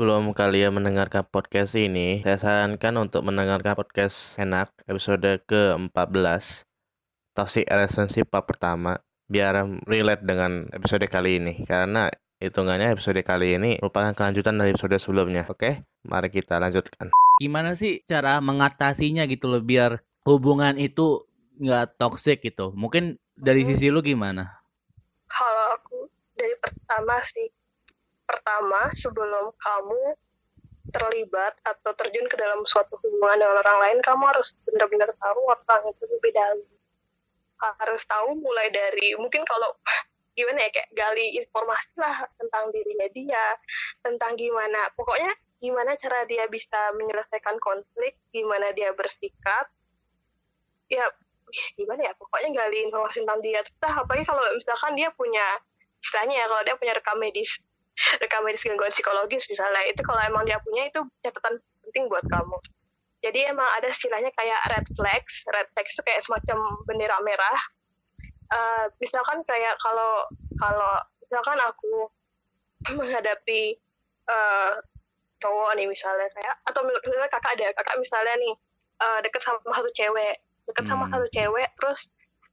Sebelum kalian mendengarkan podcast ini, saya sarankan untuk mendengarkan podcast enak episode ke-14 Toxic Relationship part pertama biar relate dengan episode kali ini karena hitungannya episode kali ini merupakan kelanjutan dari episode sebelumnya. Oke, mari kita lanjutkan. Gimana sih cara mengatasinya gitu loh biar hubungan itu nggak toxic gitu? Mungkin dari sisi lu gimana? Kalau aku dari pertama sih pertama sebelum kamu terlibat atau terjun ke dalam suatu hubungan dengan orang lain kamu harus benar-benar tahu orang itu lebih dalam harus tahu mulai dari mungkin kalau gimana ya kayak gali informasi lah tentang dirinya dia tentang gimana pokoknya gimana cara dia bisa menyelesaikan konflik gimana dia bersikap. Ya gimana ya pokoknya gali informasi tentang dia. Terus apalagi kalau misalkan dia punya istilahnya ya kalau dia punya rekam medis rekam medis gangguan psikologis misalnya. Itu kalau emang dia punya itu catatan penting buat kamu. Jadi emang ada istilahnya kayak red flags. Red flags itu kayak semacam bendera merah. Uh, misalkan kayak kalau kalau misalkan aku menghadapi uh, cowok nih misalnya kayak atau misalnya kakak ada kakak misalnya nih uh, deket sama satu cewek. Deket hmm. sama satu cewek terus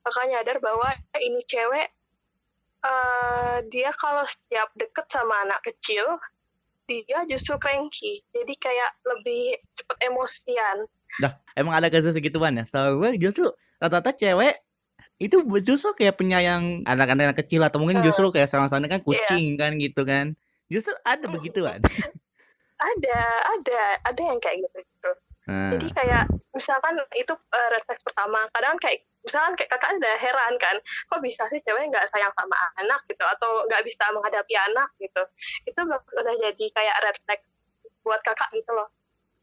kakak nyadar bahwa ini cewek uh, dia kalau setiap deket sama anak kecil dia justru cranky jadi kayak lebih cepet emosian Dah, emang ada kasus segituan ya? So gue justru rata-rata cewek itu justru kayak penyayang anak-anak kecil atau mungkin justru kayak sama-sama kan iya. kucing yeah. kan gitu kan. Justru ada begituan. ada, ada, ada yang kayak gitu. gitu. Hmm. Jadi kayak misalkan itu uh, refleks pertama. Kadang kayak misalkan kayak kakak udah heran kan, kok bisa sih cewek nggak sayang sama anak gitu atau nggak bisa menghadapi anak gitu. Itu udah jadi kayak red flag buat kakak gitu loh.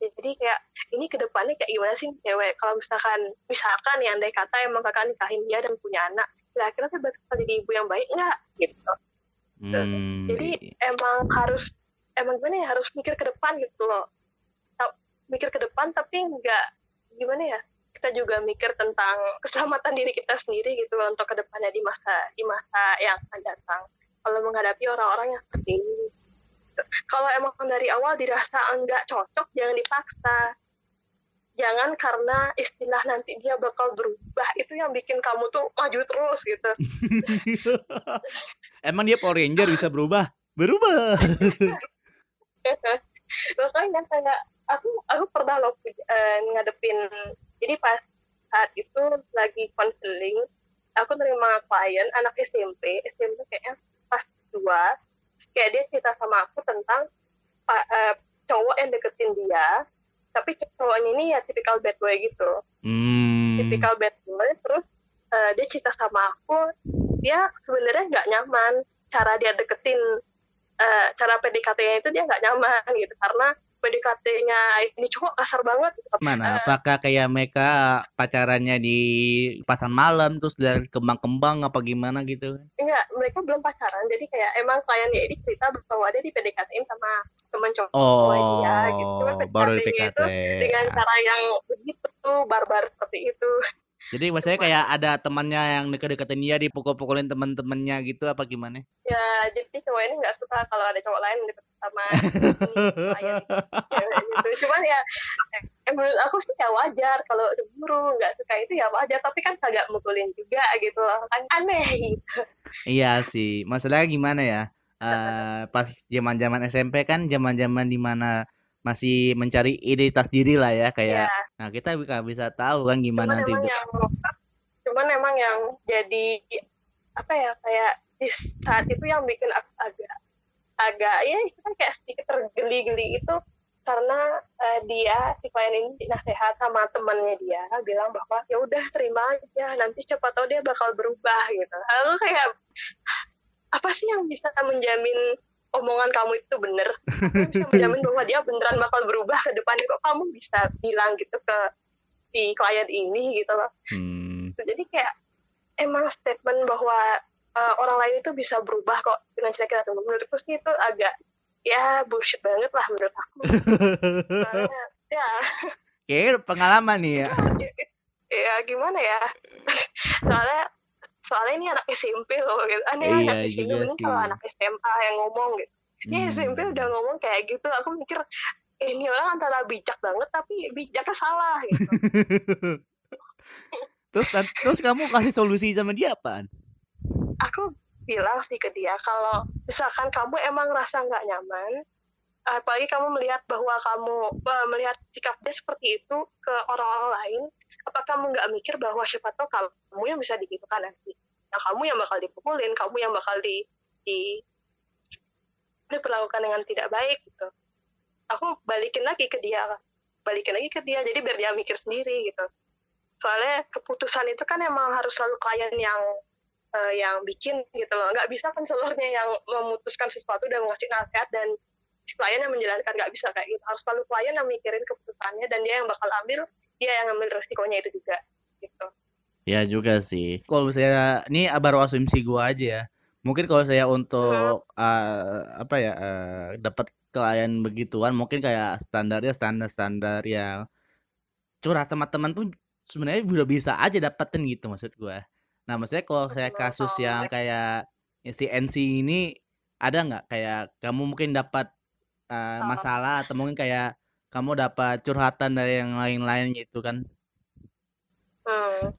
Jadi kayak ini ke depannya kayak gimana sih cewek kalau misalkan misalkan ya andai kata emang kakak nikahin dia dan punya anak, ya akhirnya saya bakal jadi ibu yang baik nggak gitu. Hmm. Jadi emang harus emang gimana ya harus mikir ke depan gitu loh mikir ke depan tapi nggak gimana ya kita juga mikir tentang keselamatan diri kita sendiri gitu loh untuk ke depannya di masa di masa yang akan datang. Kalau menghadapi orang-orang yang seperti ini. Kalau emang dari awal dirasa enggak cocok jangan dipaksa. Jangan karena istilah nanti dia bakal berubah. Itu yang bikin kamu tuh maju terus gitu. Emang dia Power Ranger bisa berubah? Berubah. Makanya kayak aku aku pernah loh uh, ngadepin jadi pas saat itu lagi konseling aku terima klien anak SMP SMP kayaknya pas dua. Kayak dia cerita sama aku tentang uh, cowok yang deketin dia. Tapi cowoknya ini ya tipikal bad boy gitu. Hmm. tipikal bad boy. Terus uh, dia cerita sama aku dia sebenarnya nggak nyaman. Cara dia deketin uh, cara PDKT-nya itu dia nggak nyaman gitu. Karena PDKT-nya ini cowok kasar banget gitu. Mana? Uh, Apakah kayak mereka pacarannya di pasan malam terus dari kembang-kembang apa gimana gitu? Enggak, mereka belum pacaran. Jadi kayak emang kliennya ini cerita bahwa dia di PDKT-in sama temen cowok oh, dia gitu. Cuma baru di PDKT. Itu dengan cara yang begitu barbar seperti itu. Jadi maksudnya kayak ada temannya yang deket-deketin dia dipukul-pukulin teman-temannya gitu apa gimana? Ya jadi cowok ini nggak suka kalau ada cowok lain deket sama saya gitu. Cuman ya eh, menurut aku sih ya wajar kalau cemburu nggak suka itu ya wajar tapi kan agak mukulin juga gitu kan aneh gitu. Iya sih masalahnya gimana ya? Uh, pas zaman-zaman SMP kan zaman-zaman di mana masih mencari identitas diri lah ya kayak yeah. nah kita bisa bisa tahu kan gimana cuman nanti yang, cuman emang yang jadi apa ya kayak di saat itu yang bikin agak agak ya itu kan kayak sedikit tergeli-geli itu karena uh, dia si klien ini nasihat sama temannya dia bilang bahwa ya udah terima aja nanti siapa tahu dia bakal berubah gitu lalu kayak apa sih yang bisa menjamin omongan kamu itu bener. Bisa menjamin bahwa dia beneran bakal berubah ke depannya. Kok kamu bisa bilang gitu ke si klien ini gitu loh. Hmm. jadi kayak emang statement bahwa uh, orang lain itu bisa berubah kok dengan cara kita tunggu menurutku sih itu agak ya bullshit banget lah menurut aku. Soalnya, ya. Kayak pengalaman nih ya. Ya gimana ya? Soalnya soalnya ini anak SMP loh gitu aneh iya, anak SMP ini kalau anak SMA yang ngomong gitu SMP Hmm. udah ngomong kayak gitu. Aku mikir "Eh, ini orang antara bijak banget tapi bijaknya salah gitu. terus terus kamu kasih solusi sama dia apaan? Aku bilang sih ke dia kalau misalkan kamu emang rasa nggak nyaman, apalagi kamu melihat bahwa kamu eh, melihat sikap dia seperti itu ke orang-orang lain, apa kamu nggak mikir bahwa siapa tahu kamu yang bisa digitukan nanti? Nah, kamu yang bakal dipukulin, kamu yang bakal di, di diperlakukan dengan tidak baik gitu. Aku balikin lagi ke dia, balikin lagi ke dia, jadi biar dia mikir sendiri gitu. Soalnya keputusan itu kan emang harus selalu klien yang eh, yang bikin gitu loh. Nggak bisa konselornya yang memutuskan sesuatu dan ngasih nasihat dan klien yang menjalankan nggak bisa kayak gitu. Harus selalu klien yang mikirin keputusannya dan dia yang bakal ambil, dia yang ambil resikonya itu juga gitu. Ya juga sih. Kalau saya ini baru asumsi gua aja ya. Mungkin kalau saya untuk eh, apa ya eh, dapat klien begituan mungkin kayak standarnya standar-standar yang curhat sama teman pun sebenarnya udah bisa aja dapetin gitu maksud gua. Nah, maksudnya kalau saya kasus yang kayak si NC ini ada nggak kayak kamu mungkin dapat Oh. masalah atau mungkin kayak kamu dapat curhatan dari yang lain-lain gitu kan? Hmm,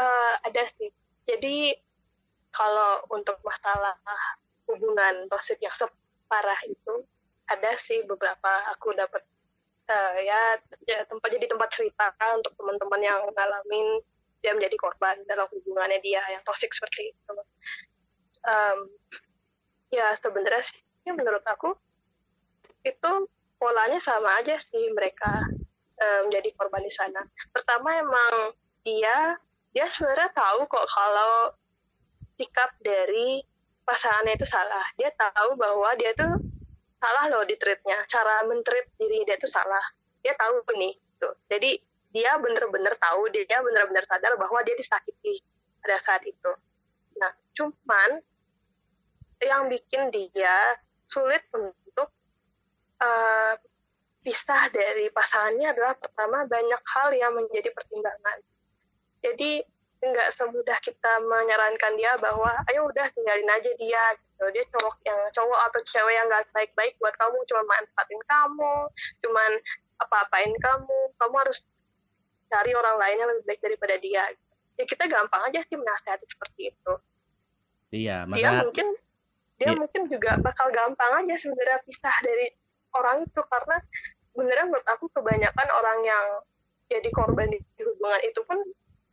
eh, ada sih. Jadi kalau untuk masalah hubungan toksik yang separah itu ada sih beberapa aku dapat eh, ya, ya tempat jadi tempat cerita untuk teman-teman yang ngalamin dia menjadi korban dalam hubungannya dia yang toksik seperti itu. Em, ya sebenarnya sih menurut aku itu polanya sama aja sih mereka eh, menjadi korban di sana. Pertama emang dia dia sebenarnya tahu kok kalau sikap dari pasangannya itu salah. Dia tahu bahwa dia tuh salah loh di treatnya. Cara mentreat diri dia tuh salah. Dia tahu nih. Tuh. Jadi dia bener-bener tahu, dia bener-bener sadar bahwa dia disakiti pada saat itu. Nah, cuman yang bikin dia sulit untuk eh, pisah dari pasangannya adalah pertama banyak hal yang menjadi pertimbangan. Jadi nggak semudah kita menyarankan dia bahwa ayo udah tinggalin aja dia gitu. Dia cowok yang cowok atau cewek yang nggak baik-baik buat kamu, cuma manfaatin kamu, cuman apa-apain kamu. Kamu harus cari orang lain yang lebih baik daripada dia. Ya kita gampang aja sih menasihati seperti itu. Iya, Dia masa mungkin dia Iya. mungkin juga bakal gampang aja sebenarnya pisah dari orang itu karena beneran menurut aku kebanyakan orang yang jadi korban di hubungan itu pun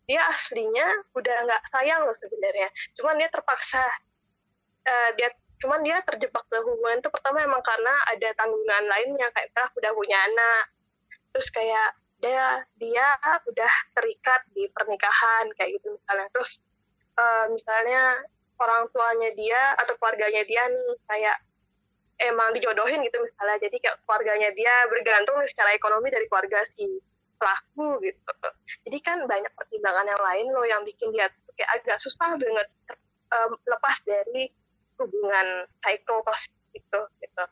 dia aslinya udah nggak sayang loh sebenarnya. Cuman dia terpaksa eh, dia cuman dia terjebak dalam hubungan itu pertama emang karena ada tanggungan lainnya kayak kita udah punya anak. Terus kayak dia dia udah terikat di pernikahan kayak gitu misalnya. Terus eh, misalnya orang tuanya dia atau keluarganya dia nih kayak emang dijodohin gitu misalnya. Jadi kayak keluarganya dia bergantung secara ekonomi dari keluarga si pelaku gitu. Jadi kan banyak pertimbangan yang lain loh yang bikin dia kayak agak susah banget em, lepas dari hubungan psikos gitu gitu.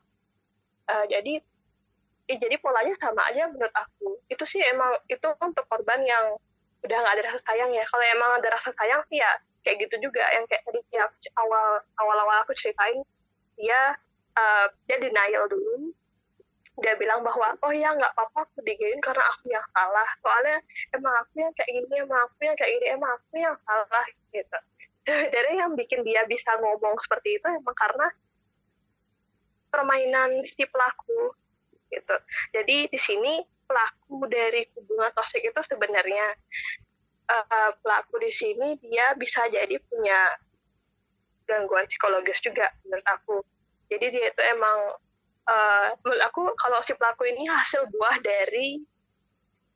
Eh, jadi eh, jadi polanya sama aja menurut aku. Itu sih emang itu untuk korban yang udah nggak ada rasa sayang ya. Kalau emang ada rasa sayang sih ya kayak gitu juga. Yang kayak tadi ya awal awal awal aku ceritain dia eh, dia denial dulu. Dia bilang bahwa oh ya nggak apa-apa aku diginiin karena aku yang salah. Soalnya emang aku yang kayak gini emang aku yang kayak gini emang aku yang salah gitu. Jadi yang bikin dia bisa ngomong seperti itu emang karena permainan si pelaku gitu. Jadi di sini pelaku dari hubungan toksik itu sebenarnya eh, pelaku di sini dia bisa jadi punya gangguan psikologis juga menurut aku jadi dia itu emang eh, menurut aku kalau si pelaku ini hasil buah dari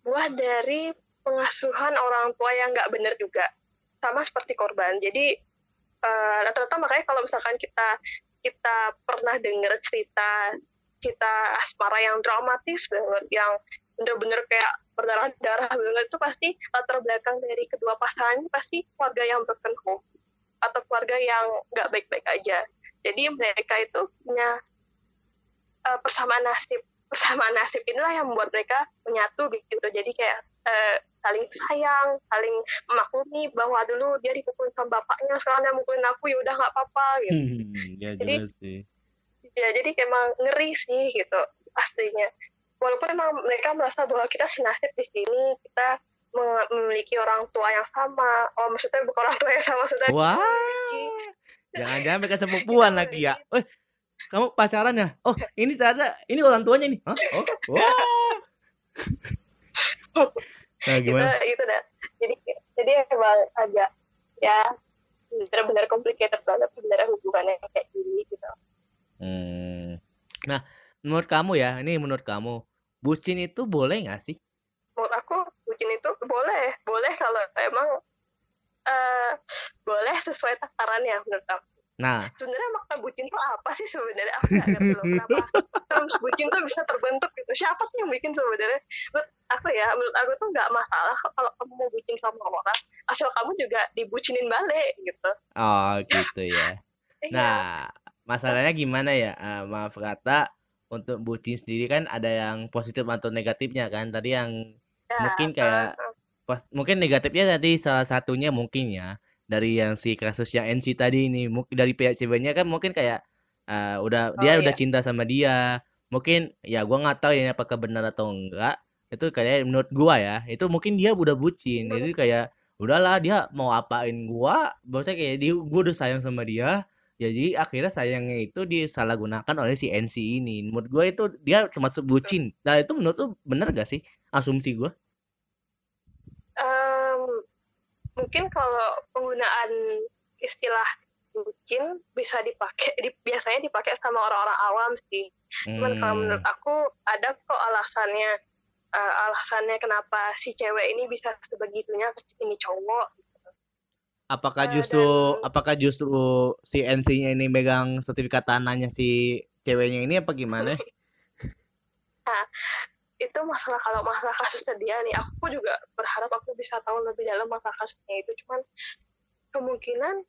buah dari pengasuhan orang tua yang nggak benar juga. Sama seperti korban. Jadi eh, rata-rata makanya kalau misalkan kita kita pernah dengar cerita kita asmara yang dramatis banget yang bener-bener kayak berdarah-darah banget itu pasti latar belakang dari kedua pasangan pasti keluarga yang broken home atau keluarga yang nggak baik-baik aja jadi mereka itu punya eh, persamaan nasib. Persamaan nasib inilah yang membuat mereka menyatu gitu jadi kayak eh, saling sayang saling memaklumi bahwa dulu dia dipukulin sama bapaknya sekarang dia mukulin aku ya udah nggak apa-apa gitu. Hmm, ya Jadi- sih. ya jadi emang ngeri sih gitu pastinya. Walaupun emang mereka merasa bahwa kita senasib di sini kita memiliki orang tua yang sama. Oh maksudnya bukan orang tua yang sama maksudnya wah jangan-jangan mereka sepupuan lagi ya. Eh kamu pacaran ya? Oh ini ternyata ini orang tuanya nih. Hah? oh wah. Nah, gimana? itu itu dah. Jadi jadi emang agak ya benar-benar complicated banget sebenarnya hubungannya kayak gini gitu. Hmm. nah menurut kamu ya ini menurut kamu bucin itu boleh nggak sih? Menurut aku bucin itu boleh. Boleh kalau emang uh, boleh sesuai takarannya menurut aku Nah, sebenarnya makna bucin itu apa sih sebenarnya? Aku nggak ngerti loh kenapa terus bucin tuh bisa terbentuk gitu. Siapa sih yang bikin sebenarnya? Menurut apa ya? Menurut aku tuh nggak masalah kalau kamu mau bucin sama orang, asal kamu juga dibucinin balik gitu. Oh, gitu ya. Iya. nah, masalahnya gimana ya? Uh, maaf kata untuk bucin sendiri kan ada yang positif atau negatifnya kan. Tadi yang ya, mungkin kayak uh, uh. Mungkin negatifnya tadi salah satunya mungkin ya dari yang si kasus yang NC tadi ini mungkin dari pihak ceweknya kan mungkin kayak uh, udah oh, dia iya. udah cinta sama dia mungkin ya gua nggak tahu ini apakah benar atau enggak itu kayak menurut gua ya itu mungkin dia udah bucin jadi kayak udahlah dia mau apain gua? Maksudnya kayak dia gua udah sayang sama dia jadi akhirnya sayangnya itu disalahgunakan oleh si NC ini. Menurut gua itu dia termasuk bucin. Nah itu menurut tuh bener gak sih asumsi gua um, mungkin kalau penggunaan istilah bucin bisa dipakai di, biasanya dipakai sama orang-orang awam sih. Cuman kalau hmm. menurut aku ada kok alasannya uh, alasannya kenapa si cewek ini bisa sebegitunya ini cowok. Apakah uh, justru dan, apakah justru si NC-nya ini megang sertifikat tanahnya si ceweknya ini apa gimana? nah, itu masalah kalau masalah kasusnya dia nih aku juga berharap aku bisa tahu lebih dalam masalah kasusnya itu cuman kemungkinan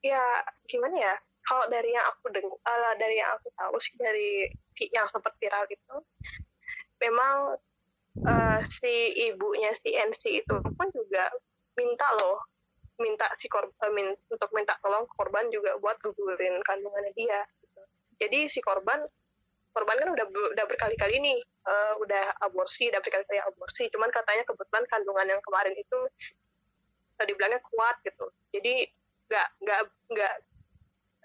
ya gimana ya kalau dari yang aku dengar uh, dari yang aku tahu sih dari yang sempat viral gitu memang uh, si ibunya si NC itu pun juga minta loh minta si korban min, untuk minta tolong korban juga buat gugurin kandungannya dia gitu. jadi si korban korban kan udah udah berkali-kali nih uh, udah aborsi, udah berkali-kali aborsi. Cuman katanya kebetulan kandungan yang kemarin itu uh, dibilangnya kuat gitu. Jadi nggak nggak nggak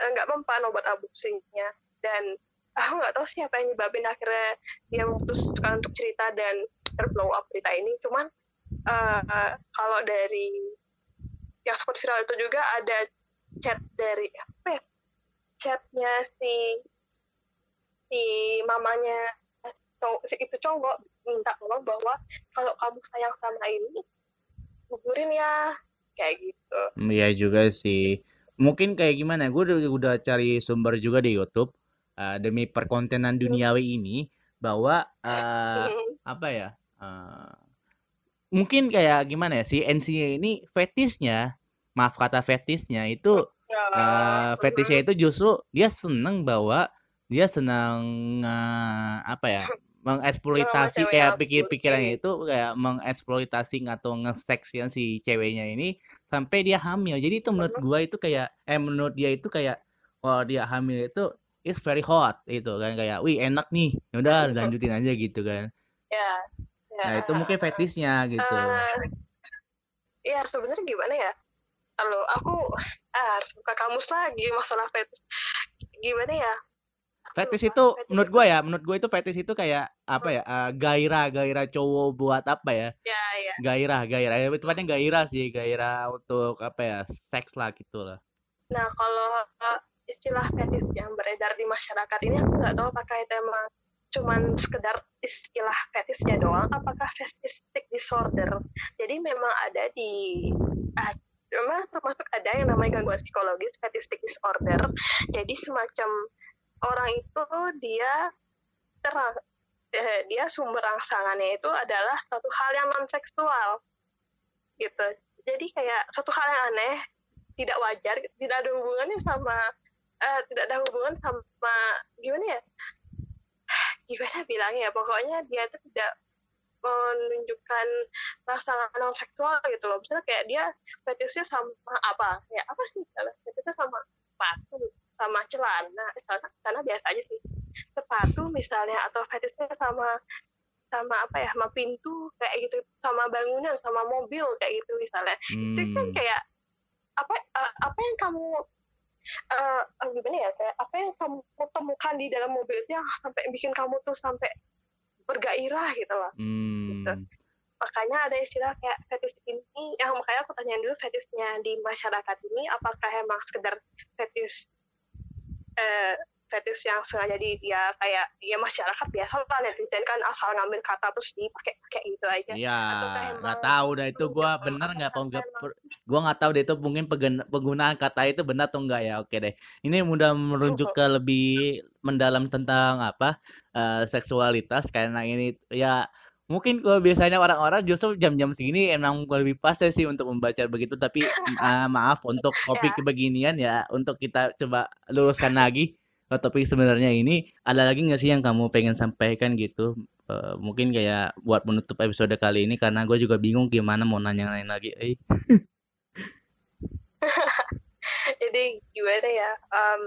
eh, nggak mempan obat aborsinya dan aku nggak tahu sih apa yang nyebabin akhirnya dia memutuskan untuk cerita dan terblow up cerita ini. Cuman uh, kalau dari yang sempat viral itu juga ada chat dari apa ya? Chatnya si si mamanya cowok si itu cowok minta tolong bahwa kalau kamu sayang sama ini gugurin ya kayak gitu. Iya juga sih. Mungkin kayak gimana gue udah, udah cari sumber juga di YouTube uh, demi perkontenan duniawi ini bahwa uh, apa ya uh, mungkin kayak gimana ya si NC ini fetisnya maaf kata fetisnya itu uh, fetisnya itu justru dia seneng bahwa dia senang uh, apa ya mengeksploitasi kayak pikir-pikirannya itu kayak mengeksploitasi atau ngeseks yang si ceweknya ini sampai dia hamil. Jadi itu menurut gua itu kayak eh menurut dia itu kayak kalau dia hamil itu is very hot itu kan kayak wih enak nih ya udah lanjutin aja gitu kan. Ya, ya. nah itu mungkin fetisnya gitu. Uh, ya sebenarnya gimana ya? Kalau aku ah, harus buka kamus lagi masalah fetis gimana ya Fetis itu menurut gue ya, menurut gue itu fetis itu kayak apa ya? Uh, gairah, gairah cowok buat apa ya? Ya, ya. Gairah, gairah. Ya, tepatnya gairah sih, gairah untuk apa ya? Seks lah gitu lah. Nah, kalau uh, istilah fetis yang beredar di masyarakat ini aku nggak tahu apakah itu emang cuman sekedar istilah fetisnya doang, apakah fetistic disorder. Jadi memang ada di uh, memang termasuk ada yang namanya gangguan psikologis fetistic disorder. Jadi semacam orang itu dia terang eh, dia sumber rangsangannya itu adalah satu hal yang non seksual gitu. Jadi kayak satu hal yang aneh tidak wajar tidak ada hubungannya sama uh, tidak ada hubungan sama gimana ya? Gimana bilangnya ya pokoknya dia itu tidak menunjukkan rasa non seksual gitu loh. Misalnya kayak dia fetishnya sama apa? Ya apa sih? Fetishnya sama sepatu sama celana celana, biasa aja sih. Sepatu misalnya atau fetishnya sama sama apa ya sama pintu kayak gitu sama bangunan sama mobil kayak gitu misalnya. Hmm. itu kan kayak apa uh, apa yang kamu uh, gimana ya kayak apa yang kamu temukan di dalam mobil itu yang sampai bikin kamu tuh sampai bergairah gitu loh. Hmm. gitu makanya ada istilah kayak fetish ini yang makanya aku tanya dulu fetishnya di masyarakat ini apakah emang sekedar fetish eh, fetish yang sengaja di dia kayak ya masyarakat biasa lah netizen kan asal ngambil kata terus dipakai pakai gitu aja. Iya nggak tahu dah itu gue bener nggak tau nggak gue nggak tahu deh itu mungkin penggunaan kata itu benar atau enggak ya. Oke deh. Ini mudah merujuk ke lebih mendalam tentang apa uh, seksualitas karena ini ya mungkin kalau biasanya orang-orang justru jam-jam segini emang lebih pas ya sih untuk membaca begitu tapi uh, maaf untuk kopi ya. kebeginian ya untuk kita coba luruskan lagi topik sebenarnya ini ada lagi nggak sih yang kamu pengen sampaikan gitu uh, mungkin kayak buat menutup episode kali ini karena gue juga bingung gimana mau nanya lain lagi eh. jadi gimana ya um,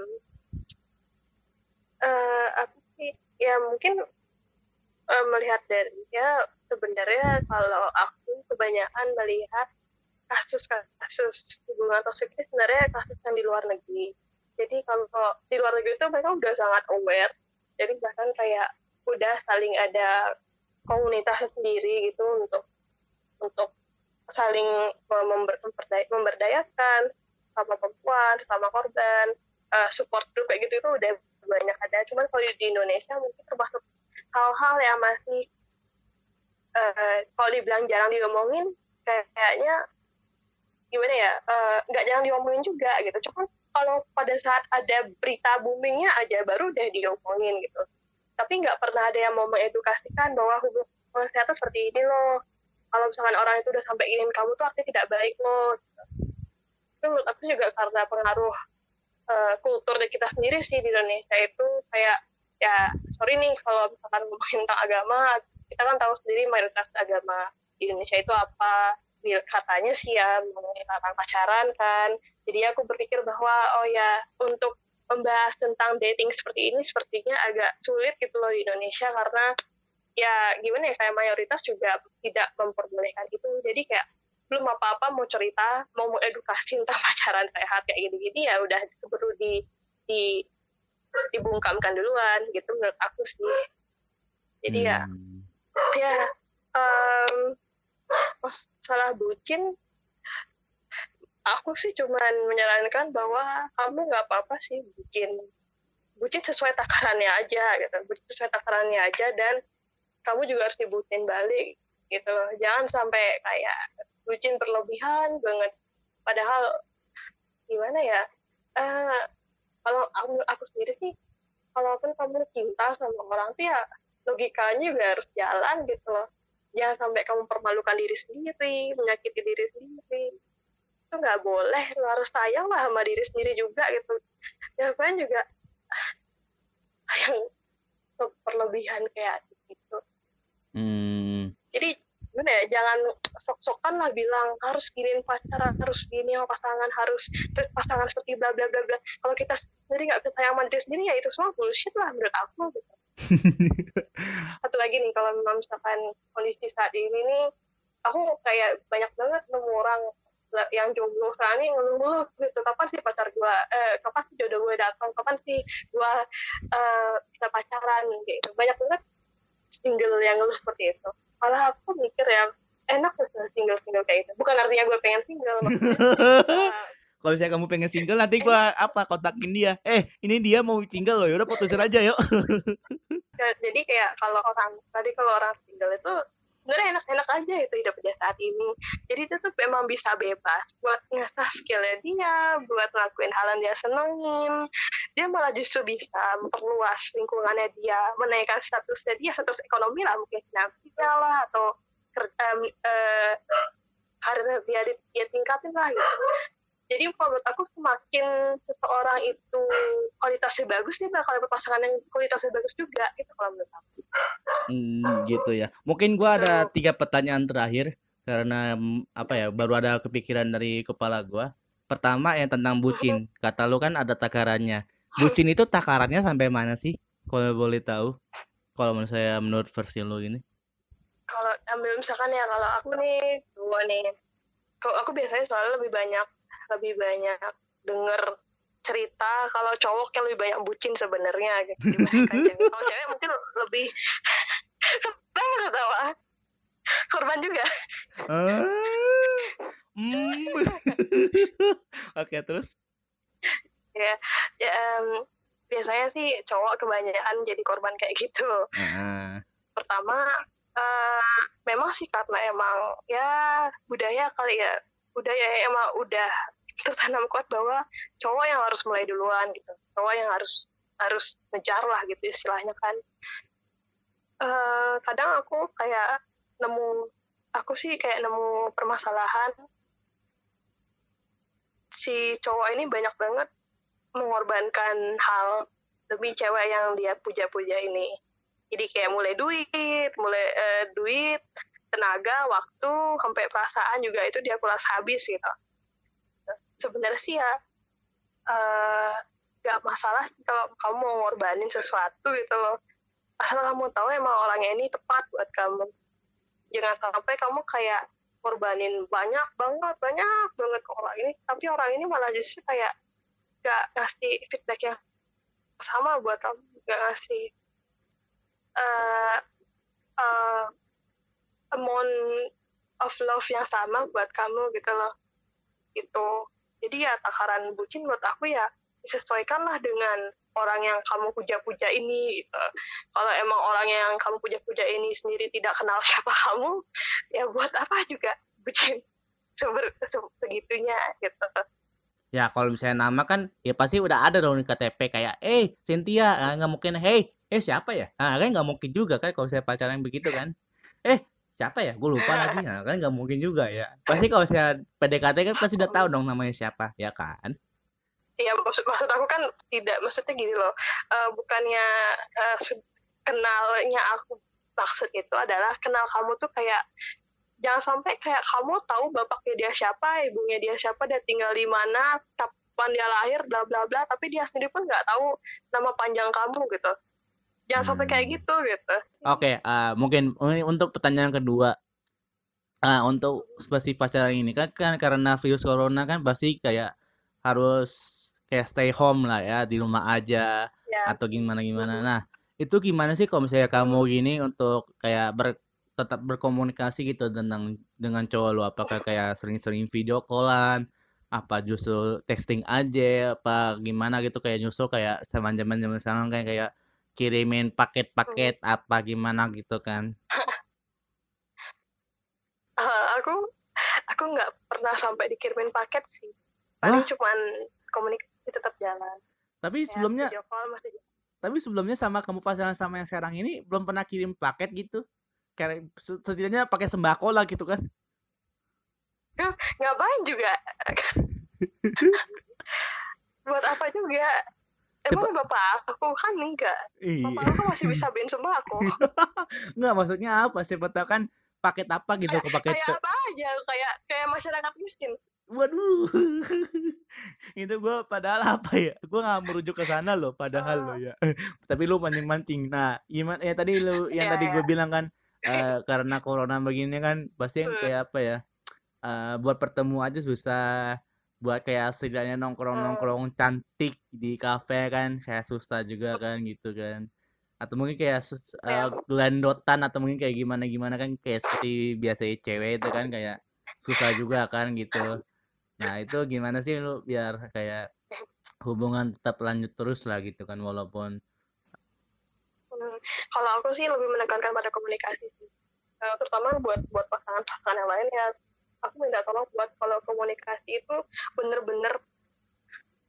uh, apa sih ya mungkin uh, melihat dari ya sebenarnya kalau aku kebanyakan melihat kasus-kasus hubungan toksik ini sebenarnya kasus yang di luar negeri. Jadi kalau di luar negeri itu mereka udah sangat aware. Jadi bahkan kayak udah saling ada komunitas sendiri gitu untuk untuk saling member, memberdayakan sama perempuan, sama korban, uh, support group kayak gitu itu udah banyak ada. Cuman kalau di Indonesia mungkin termasuk hal-hal yang masih uh, kalau dibilang jarang diomongin kayaknya gimana ya eh, nggak uh, jarang diomongin juga gitu. Cuma kalau pada saat ada berita boomingnya aja baru udah diomongin gitu. Tapi nggak pernah ada yang mau mengedukasikan bahwa hubungan kesehatan seperti ini loh. Kalau misalkan orang itu udah sampai ingin kamu tuh artinya tidak baik loh. Itu menurut aku juga karena pengaruh uh, kultur di kita sendiri sih di Indonesia itu kayak ya sorry nih kalau misalkan ngomongin tentang agama kita kan tahu sendiri mayoritas agama di Indonesia itu apa. Katanya sih ya mengenai tentang pacaran kan. Jadi aku berpikir bahwa oh ya untuk membahas tentang dating seperti ini sepertinya agak sulit gitu loh di Indonesia karena ya gimana ya kayak mayoritas juga tidak memperbolehkan itu. Jadi kayak belum apa-apa mau cerita mau mau edukasi tentang pacaran sehat kayak gini-gini ya udah perlu di di dibungkamkan duluan gitu menurut aku sih. Jadi ya, hmm. ya ya um, masalah bucin aku sih cuman menyarankan bahwa kamu nggak apa-apa sih bucin. Bucin sesuai takarannya aja gitu. Bucin sesuai takarannya aja dan kamu juga harus dibucin balik gitu loh. Jangan sampai kayak bucin berlebihan banget. Padahal gimana ya uh, kalau aku, aku sendiri sih kalaupun kamu cinta sama orang tuh ya logikanya juga harus jalan gitu loh. Jangan sampai kamu permalukan diri sendiri menyakiti diri sendiri. Itu nggak boleh lo harus sayang lah sama diri sendiri juga gitu. Ya kan juga yang berlebihan kayak gitu. Hmm. jadi gimana ya jangan sok-sokan lah bilang harus giniin pacaran harus gini sama pasangan harus pasangan seperti bla bla bla bla. Kalau kita sendiri nggak bisa sama diri sendiri ya itu semua bullshit lah menurut aku gitu. Satu lagi nih kalau misalkan kondisi saat ini nih aku kayak banyak banget nemu orang yang jomblo sekarang ini ngeluh-ngeluh gitu. Kapan sih pacar gue eh kapan sih jodoh gue datang? Kapan sih gue uh, bisa pacaran gitu. Banyak banget single yang ngeluh seperti itu malah aku mikir ya enak tuh single single kayak itu bukan artinya gue pengen single kalau misalnya kamu pengen single nanti gue apa kontakin dia. Eh ini dia mau single loh yaudah putusin aja yuk. Jadi kayak kalau orang tadi kalau orang single itu sebenarnya enak-enak aja itu hidup dia saat ini. Jadi itu tuh memang bisa bebas buat ngasah skillnya dia buat ngelakuin hal yang dia senengin. Dia malah justru bisa memperluas lingkungannya dia menaikkan statusnya dia status ekonomi lah mungkin finansial lah atau kerja um, uh, karir dia dia tingkatin lah gitu jadi menurut aku semakin seseorang itu kualitasnya bagus nih bakal dapat pasangan yang kualitasnya bagus juga gitu kalau menurut aku. Hmm, gitu ya. Mungkin gua ada tiga pertanyaan terakhir karena mm, apa ya baru ada kepikiran dari kepala gua. Pertama yang tentang bucin. Kata lu kan ada takarannya. Bucin itu takarannya sampai mana sih? Kalau boleh tahu kalau menurut saya menurut versi lo ini. Kalau ambil misalkan ya kalau aku nih dua nih kalau aku biasanya soalnya lebih banyak lebih banyak denger cerita kalau cowok yang lebih banyak bucin sebenarnya gitu. Kalau cewek mungkin lebih nggak tahu ah? Korban juga. Uh, mm. oke terus? Ya, ya um, biasanya sih cowok kebanyakan jadi korban kayak gitu. Uh. pertama uh, memang sih karena emang ya budaya kali ya. Budaya emang udah tertanam kuat bahwa cowok yang harus mulai duluan gitu. Cowok yang harus harus ngejar lah gitu istilahnya kan. Uh, kadang aku kayak nemu aku sih kayak nemu permasalahan. Si cowok ini banyak banget mengorbankan hal demi cewek yang dia puja-puja ini. Jadi kayak mulai duit mulai uh, duit tenaga waktu sampai perasaan juga itu dia kulas habis gitu sebenarnya sih ya uh, gak masalah kalau kamu mau ngorbanin sesuatu gitu loh. Asal kamu tahu emang orangnya ini tepat buat kamu. Jangan sampai kamu kayak korbanin banyak banget banyak banget ke orang ini tapi orang ini malah justru kayak gak ngasih feedback yang sama buat kamu gak ngasih uh, uh, amount of love yang sama buat kamu gitu loh. Gitu jadi ya takaran bucin menurut aku ya disesuaikanlah dengan orang yang kamu puja-puja ini gitu. kalau emang orang yang kamu puja-puja ini sendiri tidak kenal siapa kamu ya buat apa juga bucin? Sebegitunya gitu. Ya kalau misalnya nama kan ya pasti udah ada dong di KTP kayak eh Cynthia ah, nggak mungkin hey eh siapa ya? Ah kan nggak mungkin juga kan kalau saya pacaran begitu kan. Eh siapa ya? Gue lupa lagi. Nah, kan nggak mungkin juga ya. Pasti kalau saya PDKT kan pasti udah tahu dong namanya siapa ya kan? Iya maksud maksud aku kan tidak maksudnya gini loh. Uh, bukannya uh, kenalnya aku maksud itu adalah kenal kamu tuh kayak jangan sampai kayak kamu tahu bapaknya dia siapa ibunya dia siapa dia tinggal di mana kapan dia lahir bla bla bla tapi dia sendiri pun nggak tahu nama panjang kamu gitu jangan sampai kayak gitu gitu. Oke okay, uh, mungkin untuk pertanyaan kedua. Uh, untuk spesifik pacaran ini kan kan karena virus corona kan pasti kayak harus kayak stay home lah ya di rumah aja ya. atau gimana gimana. Nah itu gimana sih kalau misalnya kamu gini untuk kayak ber tetap berkomunikasi gitu tentang dengan cowok lu apakah kayak sering-sering video callan? Apa justru texting aja? Apa gimana gitu? Kayak justru kayak zaman zaman zaman sekarang kayak kayak kirimin paket-paket hmm. apa gimana gitu kan? Uh, aku aku nggak pernah sampai dikirimin paket sih. Paling cuman komunikasi tetap jalan. Tapi ya, sebelumnya Tapi sebelumnya sama kamu pasangan sama yang sekarang ini belum pernah kirim paket gitu? Kayak setidaknya pakai sembako lah gitu kan? Ngapain juga? Buat apa juga? Emang bapak aku kan enggak. Iya. Bapak aku masih bisa beliin aku. enggak maksudnya apa? Siapa tahu kan paket apa gitu ke paket kayak apa aja kayak kayak masyarakat miskin. Waduh. itu gue padahal apa ya? Gue nggak merujuk ke sana loh padahal oh. lo ya. Tapi lu mancing-mancing. Nah, gimana ya tadi lu yang yeah, tadi gue yeah. bilang kan uh, karena corona begini kan pasti yang kayak apa ya? Uh, buat pertemu aja susah buat kayak setidaknya nongkrong nongkrong cantik di kafe kan kayak susah juga kan gitu kan. Atau mungkin kayak uh, gelandotan atau mungkin kayak gimana gimana kan kayak seperti biasa cewek itu kan kayak susah juga kan gitu. Nah itu gimana sih lu biar kayak hubungan tetap lanjut terus lah gitu kan walaupun hmm, kalau aku sih lebih menekankan pada komunikasi sih. Uh, terutama buat buat pasangan-pasangan yang lain ya aku minta tolong buat kalau komunikasi itu bener-bener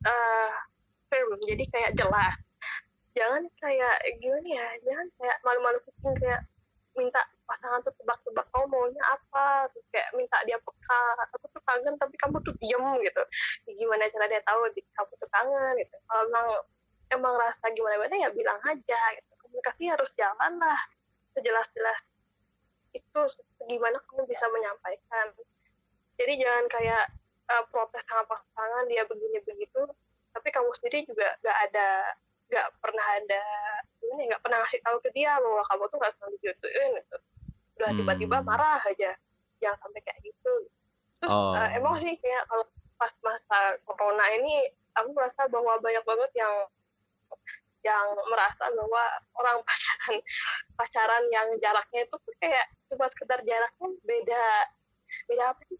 uh, firm. Jadi kayak jelas. Jangan kayak gimana ya jangan kayak malu-malu kucing kayak minta pasangan tuh tebak-tebak kamu maunya apa? Terus kayak minta dia peka aku tuh kangen tapi kamu tuh diem gitu. Gimana cara dia tahu di kamu tuh kangen gitu. Kalau emang emang rasa gimana gimana ya bilang aja gitu. Komunikasi harus jalan lah sejelas-jelas. Itu gimana kamu bisa menyampaikan jadi jangan kayak uh, protes sama pasangan dia begini begitu. Tapi kamu sendiri juga nggak ada nggak pernah ada ini ya, nggak pernah ngasih tahu ke dia bahwa kamu tuh nggak selalu digituin gitu. Udah tiba-tiba Hmm. marah aja. Jangan sampai kayak gitu. Terus Oh. eh, emosi kayak kalau pas masa corona ini aku merasa bahwa banyak banget yang yang merasa bahwa orang pacaran pacaran yang jaraknya itu tuh kayak cuma sekedar jaraknya beda beda apa sih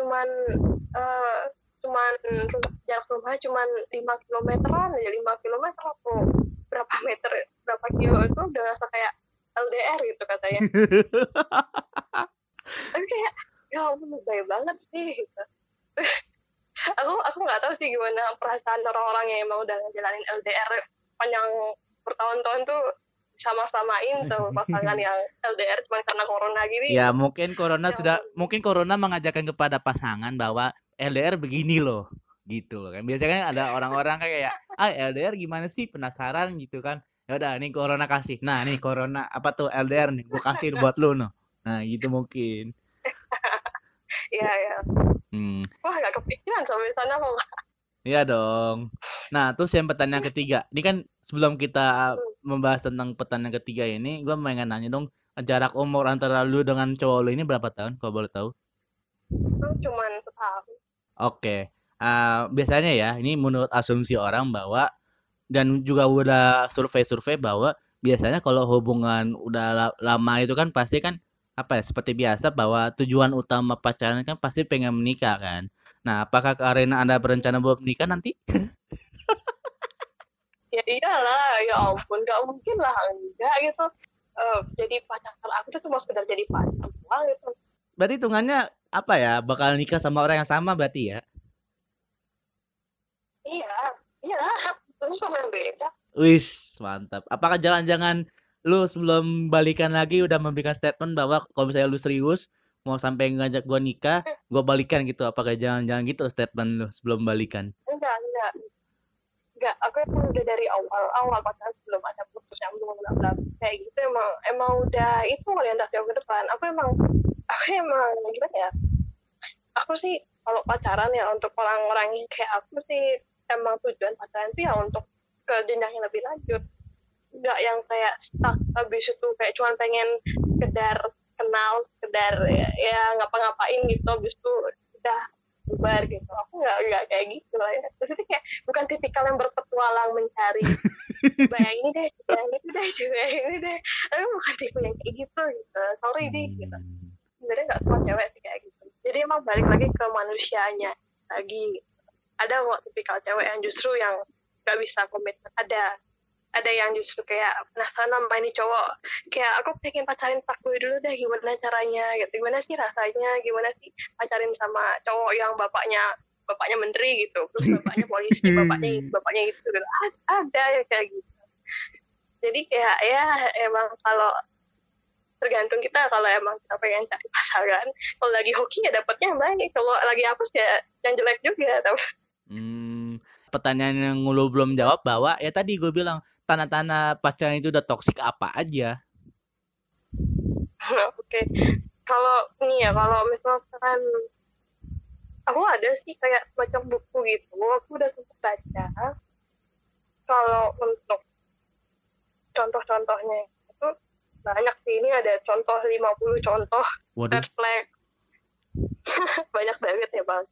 cuman eh, cuman jarak rumahnya cuman 5 kilometeran aja 5 kilometer atau berapa meter berapa kilo itu udah rasa kayak LDR gitu katanya tapi kayak ya ampun lebay banget sih gitu. aku aku nggak tahu sih gimana perasaan orang-orang yang emang udah ngejalanin LDR panjang bertahun-tahun tuh sama-samain tuh pasangan yang LDR cuma karena corona gini. Ya mungkin corona Ya sudah mungkin corona mengajarkan kepada pasangan bahwa LDR begini loh gitu loh kan. Biasanya kan ada orang-orang kayak ah LDR gimana sih? Penasaran gitu kan. Ya udah nih corona kasih. Nah nih corona apa tuh LDR nih gua kasih buat lu no nah gitu mungkin. Iya ya. Hmm. Wah nggak kepikiran sampai sana kok Iya dong. Nah, terus yang pertanyaan ketiga. Ini kan sebelum kita membahas tentang pertanyaan ketiga ini, gue pengen nanya dong, jarak umur antara lu dengan cowok lu ini berapa tahun? Kalau boleh tahu? Hmm, cuman setahun Oke. Ah, biasanya ya, ini menurut asumsi orang bahwa dan juga udah survei-survei bahwa biasanya kalau hubungan udah la- lama itu kan pasti kan apa ya seperti biasa bahwa tujuan utama pacaran kan pasti pengen menikah kan. Nah, apakah karena Anda berencana buat menikah nanti? ya iyalah ya ampun nggak mungkin lah enggak gitu Eh, jadi pacar aku tuh cuma sekedar jadi pacar doang gitu Berarti hitungannya apa ya? Bakal nikah sama orang yang sama berarti ya? iya iya terus sama yang beda Wis, mantap. Apakah jangan-jangan lu sebelum balikan lagi udah memberikan statement bahwa kalau misalnya lu serius mau sampai ngajak gua nikah, gua balikan gitu. Apakah jangan-jangan gitu statement lu sebelum balikan? enggak enggak. Enggak aku emang udah dari awal awal pacaran sebelum ada putus yang belum bla bla kayak gitu emang emang udah itu orientasi aku ke depan. Aku emang aku emang gimana ya? Aku sih kalau pacaran ya untuk orang-orang yang kayak aku sih emang tujuan pacaran itu ya untuk ke jenjang yang lebih lanjut. Nggak yang kayak stuck habis itu kayak cuman pengen sekedar kenal sekedar ya, ya ngapa-ngapain gitu habis itu udah bubar gitu. Aku nggak nggak kayak gitu lah ya. Maksudnya kayak bukan tipikal yang berpetualang mencari coba yang ini deh coba itu deh coba ini deh. Tapi bukan tipe yang kayak gitu gitu. Sorry deh gitu. Hmm. sebenarnya nggak semua cewek sih kayak gitu. Jadi emang balik lagi ke manusianya lagi. Ada kok tipikal cewek yang justru yang nggak bisa komitmen ada ada yang justru kayak penasaran sama ini cowok. Kayak aku pengen pacarin pak gue dulu deh gimana caranya? Gitu. Gimana sih rasanya? Gimana sih pacarin sama cowok yang bapaknya bapaknya menteri? Gitu. Terus bapaknya polisi bapaknya bapaknya itu. Gitu. Ada ya kayak gitu. Jadi kayak ya emang kalau tergantung kita kalau emang kita pengen cari pasangan kalau lagi hoki ya dapatnya yang baik kalau lagi hapus ya yang jelek juga tapi Hmm, pertanyaan yang lu belum jawab bahwa ya tadi gue bilang tanda-tanda pacaran itu udah toksik apa aja? oke kalau ini ya kalau misalkan aku ada sih kayak macam buku gitu aku udah sempat baca. Kalau untuk contoh-contohnya itu banyak sih ini ada contoh 50 contoh. Waduh, red flag. Banyak banget ya bang.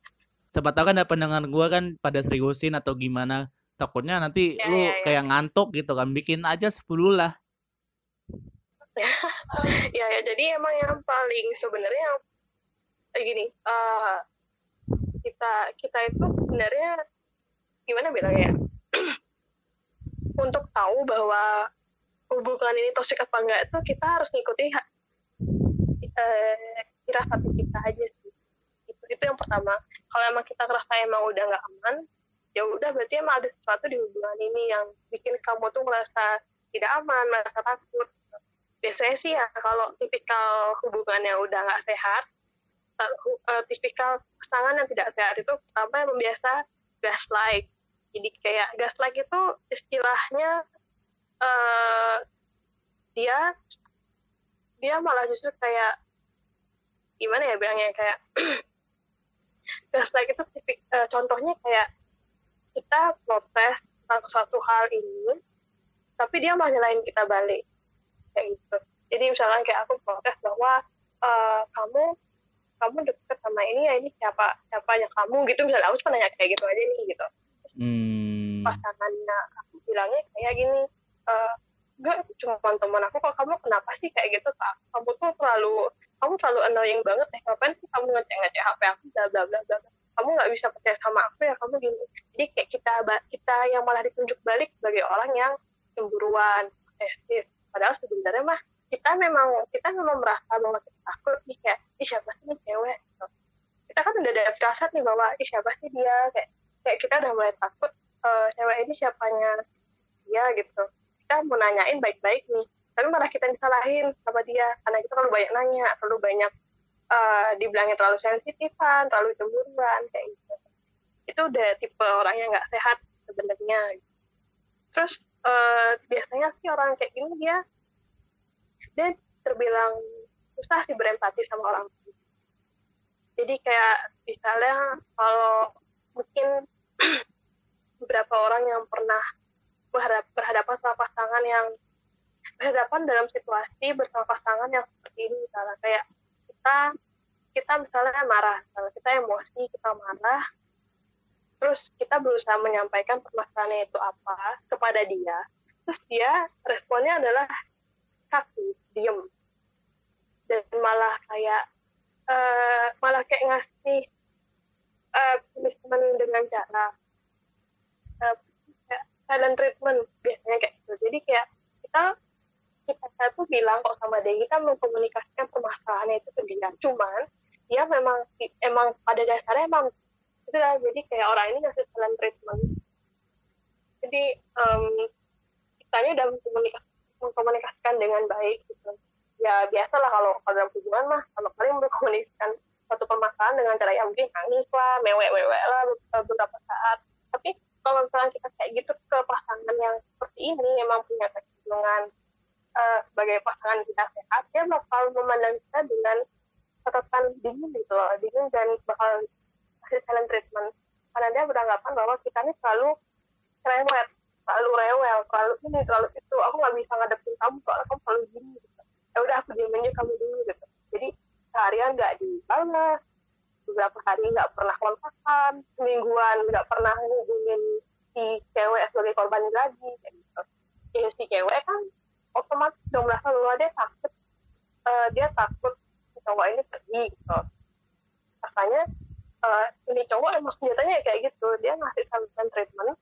Siapa tahu kan ada pendengar gua kan pada seriusin atau gimana. Takutnya nanti Ya, lu ya, ya. kayak ngantuk gitu kan. Bikin aja 10 lah. ya ya jadi emang yang paling sebenarnya yang eh, gini eh, kita kita itu sebenarnya gimana bilangnya ya untuk tahu bahwa hubungan ini toksik apa enggak itu kita harus ngikuti ha- eh, firasat kita aja sih itu itu yang pertama kalau emang kita ngerasa emang udah nggak aman ya udah berarti emang ada sesuatu di hubungan ini yang bikin kamu tuh merasa tidak aman merasa takut. Biasanya sih ya kalau tipikal hubungan yang udah nggak sehat eh, eh, tipikal pasangan yang tidak sehat itu pertama yang biasa gaslight. Jadi kayak gaslight itu istilahnya eh dia dia malah justru kayak gimana ya bilangnya kayak gaslight itu tipik eh, contohnya kayak kita protes tentang suatu hal ini tapi dia malah nyalain kita balik. Kayak gitu. Jadi misalkan kayak aku protes bahwa uh, kamu kamu deket sama ini ya ini siapa siapanya kamu gitu misalnya. Aku cuma nanya kayak gitu aja nih gitu. Terus Hmm. pasangannya aku bilangnya kayak gini eh enggak cuma teman aku kok. Kamu kenapa sih kayak gitu kak? Kamu tuh terlalu kamu terlalu annoying banget deh. Ngapain sih kamu ngecek ngecek hp aku bla bla bla bla kamu nggak bisa percaya sama aku ya kamu gini jadi kayak kita ba- kita yang malah ditunjuk balik sebagai orang yang cemburuan posesif padahal sebenarnya mah kita memang kita memang merasa bahwa kita takut nih kayak ih siapa sih nih cewek? Gitu. kita kan udah ada firasat nih bahwa ih siapa sih dia? Kayak kayak kita udah mulai takut eh, cewek ini siapanya dia? Gitu. Kita mau nanyain baik-baik nih tapi malah kita disalahin sama dia karena kita terlalu banyak nanya terlalu banyak eh, dibilangnya terlalu sensitifan terlalu cemburuan kayak gitu. Itu udah tipe orang yang nggak sehat sebenarnya terus eh, biasanya sih orang kayak gini dia dia terbilang susah sih berempati sama orang jadi kayak misalnya kalau mungkin beberapa orang yang pernah berhadap, berhadapan sama pasangan yang berhadapan dalam situasi bersama pasangan yang seperti ini misalnya kayak kita kita misalnya marah. Misalnya kita emosi kita marah terus kita berusaha menyampaikan permasalahannya itu apa kepada dia. Terus dia responnya adalah kaku diem. Dan malah kayak eh, malah kayak ngasih punishment dengan cara kayak silent treatment biasanya kayak gitu. Jadi kayak kita kita tuh bilang kok sama dia kita mengkomunikasikan permasalahannya itu ke dia. Cuman dia memang emang pada dasarnya emang itu lah jadi kayak orang ini ngasih silent treatment. Jadi em, kitanya udah mengkomunikasikan, dengan baik gitu. Ya biasalah kalau kalau dalam hubungan mah sama kali mengkomunikasikan satu permasalahan dengan cara yang mungkin nangis lah mewek mewek lah beberapa saat. Tapi kalau misalnya kita kayak gitu ke pasangan yang seperti ini emang punya kecenderungan eh, sebagai pasangan kita sehat dia bakal memandang kita dengan catatan dingin gitu loh dingin dan bakal silent treatment. Karena dia beranggapan bahwa kita ini selalu rewel selalu rewel selalu ini selalu itu. Aku nggak bisa ngadepin kamu soalnya kamu selalu gini gitu. ya udah aku diem aja kamu dulu gitu. Jadi seharian nggak dibalas beberapa hari nggak pernah kontakan semingguan nggak pernah ngubungin si cewek sebagai korban lagi gitu. Ya si cewek kan otomatis dong merasa bahwa dia takut eh, dia takut cowok ini pergi gitu. Makanya eh, ini cowok emang senjatanya kayak gitu. Dia ngasih silent treatment.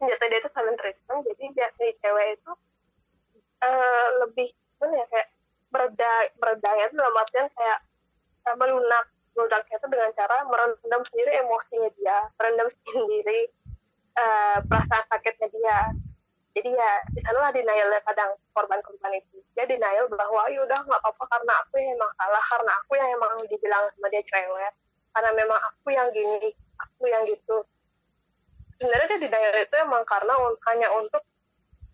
Senjata dia itu silent treatment. Jadi dia si cewek itu eh, lebih apa ya kayak mereda meredanya itu dalam artian kayak eh, melunak melunaknya itu dengan cara merendam sendiri emosinya dia merendam sendiri eh, perasaan sakitnya dia. Jadi ya di sana lah denialnya kadang korban-korban itu. Dia denial bahwa ya udah nggak apa-apa karena aku yang emang salah karena aku yang emang dibilang sama dia cewek karena memang aku yang gini aku yang gitu. Sebenarnya dia denial itu emang karena un- hanya untuk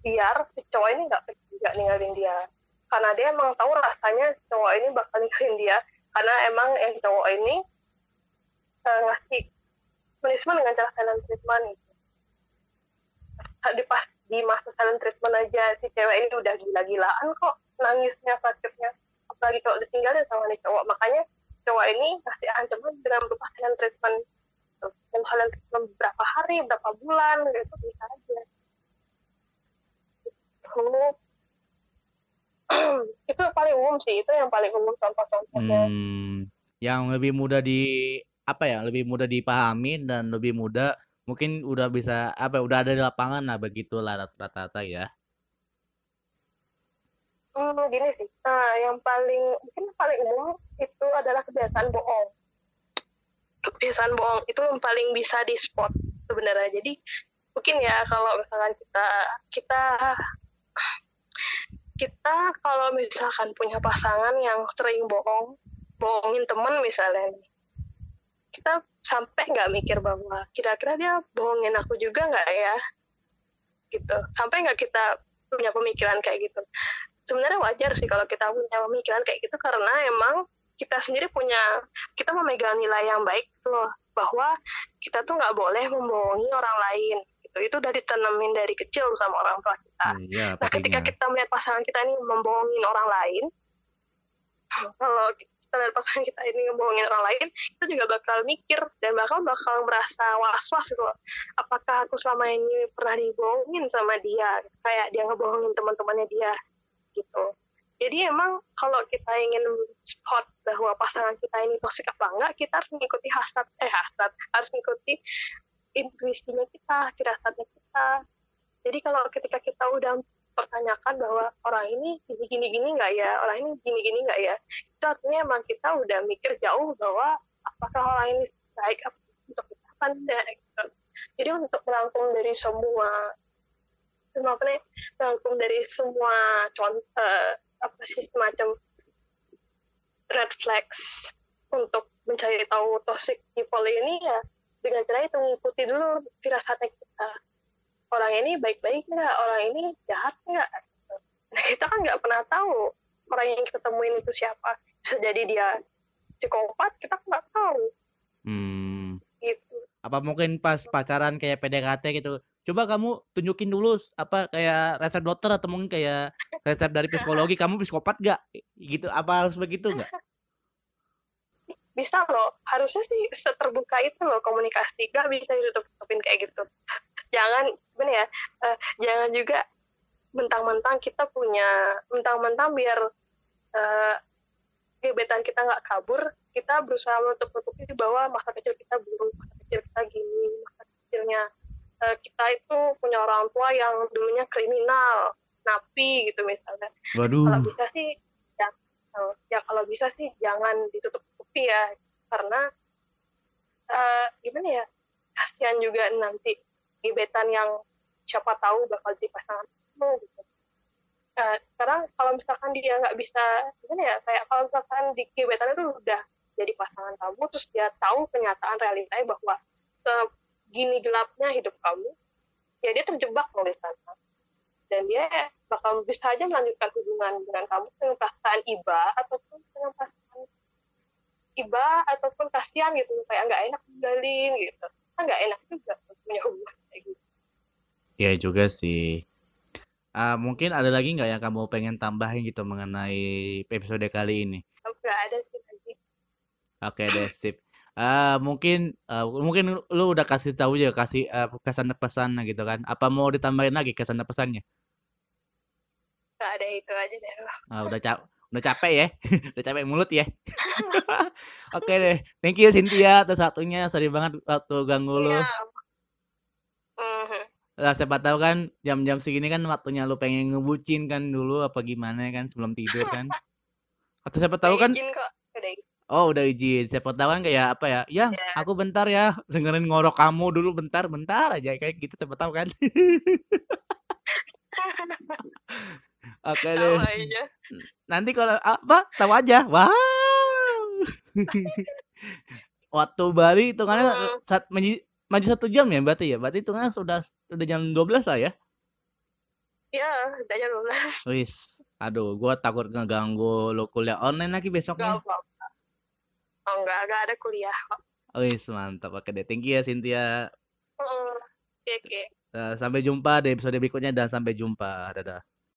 biar si cowok ini nggak nggak ninggalin dia. Karena dia emang tahu rasanya si cowok ini bakal ninggalin dia. Karena emang yang cowok ini eh, ngasih punishment dengan cara silent treatment gitu. di pas di masa silent treatment aja si cewek ini udah gila-gilaan kok nangisnya sakitnya apalagi kalau ditinggalin sama nih cowok. Makanya cowok ini kasih ancaman dengan berupa silent treatment. Yang silent treatment beberapa hari berapa bulan gitu bisa aja. Itu itu paling umum sih itu yang paling umum contoh-contohnya. Hmm, yang lebih mudah di apa ya, lebih mudah dipahami dan lebih mudah mungkin udah bisa apa ya, udah ada di lapangan lah begitulah rata-rata ya. Hmm, gini sih, nah, yang paling mungkin paling umum itu adalah kebiasaan bohong. Kebiasaan bohong itu yang paling bisa di spot sebenarnya. Jadi mungkin ya kalau misalkan kita kita kita kalau misalkan punya pasangan yang sering bohong, bohongin temen misalnya, kita sampai nggak mikir bahwa kira-kira dia bohongin aku juga nggak ya, gitu. Sampai nggak kita punya pemikiran kayak gitu sebenarnya wajar sih kalau kita punya pemikiran kayak gitu karena emang kita sendiri punya kita memegang nilai yang baik gitu loh bahwa kita tuh nggak boleh membohongi orang lain gitu. Itu udah ditanemin dari kecil sama orang tua kita. Iya, nah ketika kita melihat pasangan kita ini membohongin orang lain kalau kita lihat pasangan kita ini ngebohongin orang lain kita juga bakal mikir dan bakal bakal merasa was-was gitu loh. apakah aku selama ini pernah dibohongin sama dia? Kayak dia ngebohongin teman-temannya dia gitu jadi emang kalau kita ingin spot bahwa pasangan kita ini toksik apa enggak kita harus mengikuti hasrat eh hasrat harus mengikuti intuisinya kita firasatnya kita jadi kalau ketika kita udah pertanyakan bahwa orang ini gini gini gini nggak ya orang ini gini gini nggak ya itu artinya emang kita udah mikir jauh bahwa apakah orang ini baik untuk kita apa enggak gitu. jadi untuk merangkum dari semua apa nih merangkum dari semua contoh apa sih semacam red flags untuk mencari tahu toxic people ini ya dengan cara itu mengikuti dulu firasatnya kita. Orang ini baik-baik nggak? Orang ini jahat nggak? Nah kita kan nggak pernah tahu orang yang kita temuin itu siapa. Bisa jadi dia psikopat kita kan nggak tahu. Hmm. gitu. Apa mungkin pas pacaran kayak PDKT gitu. Coba kamu tunjukin dulu apa kayak resep dokter atau mungkin kayak resep dari psikologi kamu psikopat gak? Gitu apa harus begitu nggak? bisa loh harusnya sih seterbuka itu loh komunikasi gak bisa ditutup-tutupin kayak gitu jangan gimana ya eh, jangan juga mentang-mentang kita punya mentang-mentang biar eh, gebetan kita nggak kabur kita berusaha menutup-tutupi bahwa masa kecil kita buruk masa kecil kita gini masa kecilnya eh, kita itu punya orang tua yang dulunya kriminal napi gitu misalnya kalau Waduh. bisa sih ya, eh, ya kalau bisa sih jangan ditutup-tutupi ya karena eh, gimana ya kasihan juga nanti gebetan yang siapa tahu bakal jadi pasangan kamu gitu. Eh, sekarang kalau misalkan dia nggak bisa gimana ya kayak kalau misalkan di gebetan itu udah jadi pasangan kamu terus dia tahu kenyataan realitanya bahwa segini gelapnya hidup kamu ya dia terjebak di sana dan dia bakal bisa aja melanjutkan hubungan dengan kamu dengan perasaan iba ataupun dengan perasaan iba ataupun kasihan gitu kayak nggak enak tinggalin gitu kan nggak enak juga punya hubungan kayak gitu Ya juga sih. Ah, mungkin ada lagi nggak yang kamu pengen tambahin gitu mengenai episode kali ini? nggak ada sih lagi Oke deh, sip. Ah, mungkin ah, mungkin lu udah kasih tahu ya kasih ah, kesan pesan gitu kan. Apa mau ditambahin lagi kesan pesannya? ada itu aja deh Ah, udah cap udah capek ya. udah capek mulut ya. Oke deh. Thank you Cynthia atas satunya. Sorry banget waktu ganggu lu. Mhm. Lah siapa tahu kan jam-jam segini kan waktunya lu pengen ngebucin kan dulu apa gimana kan sebelum tidur kan. Atau siapa tahu Udah kan izin kok udah izin. Oh udah izin. Siapa tahu kan kayak apa ya Ya Ya. aku bentar ya Dengerin ngorok kamu dulu bentar Bentar aja Kayak gitu siapa tahu kan. Oke tahu deh. aja Nanti kalau apa? Tahu aja. Wow. Waktu Bali hitungannya Hmm. saat maju, satu jam ya berarti ya? Berarti hitungannya sudah Sudah jam 12 lah ya? Ya udah jam 12 Wis. Aduh gua takut ngeganggu lo kuliah online lagi besoknya. Apa-apa oh nggak nggak ada kuliah kok. Wis mantap. Oke deh Thank you ya Cynthia. Oke oke. Eh, Sampai jumpa di episode berikutnya Dan sampai jumpa. Dadah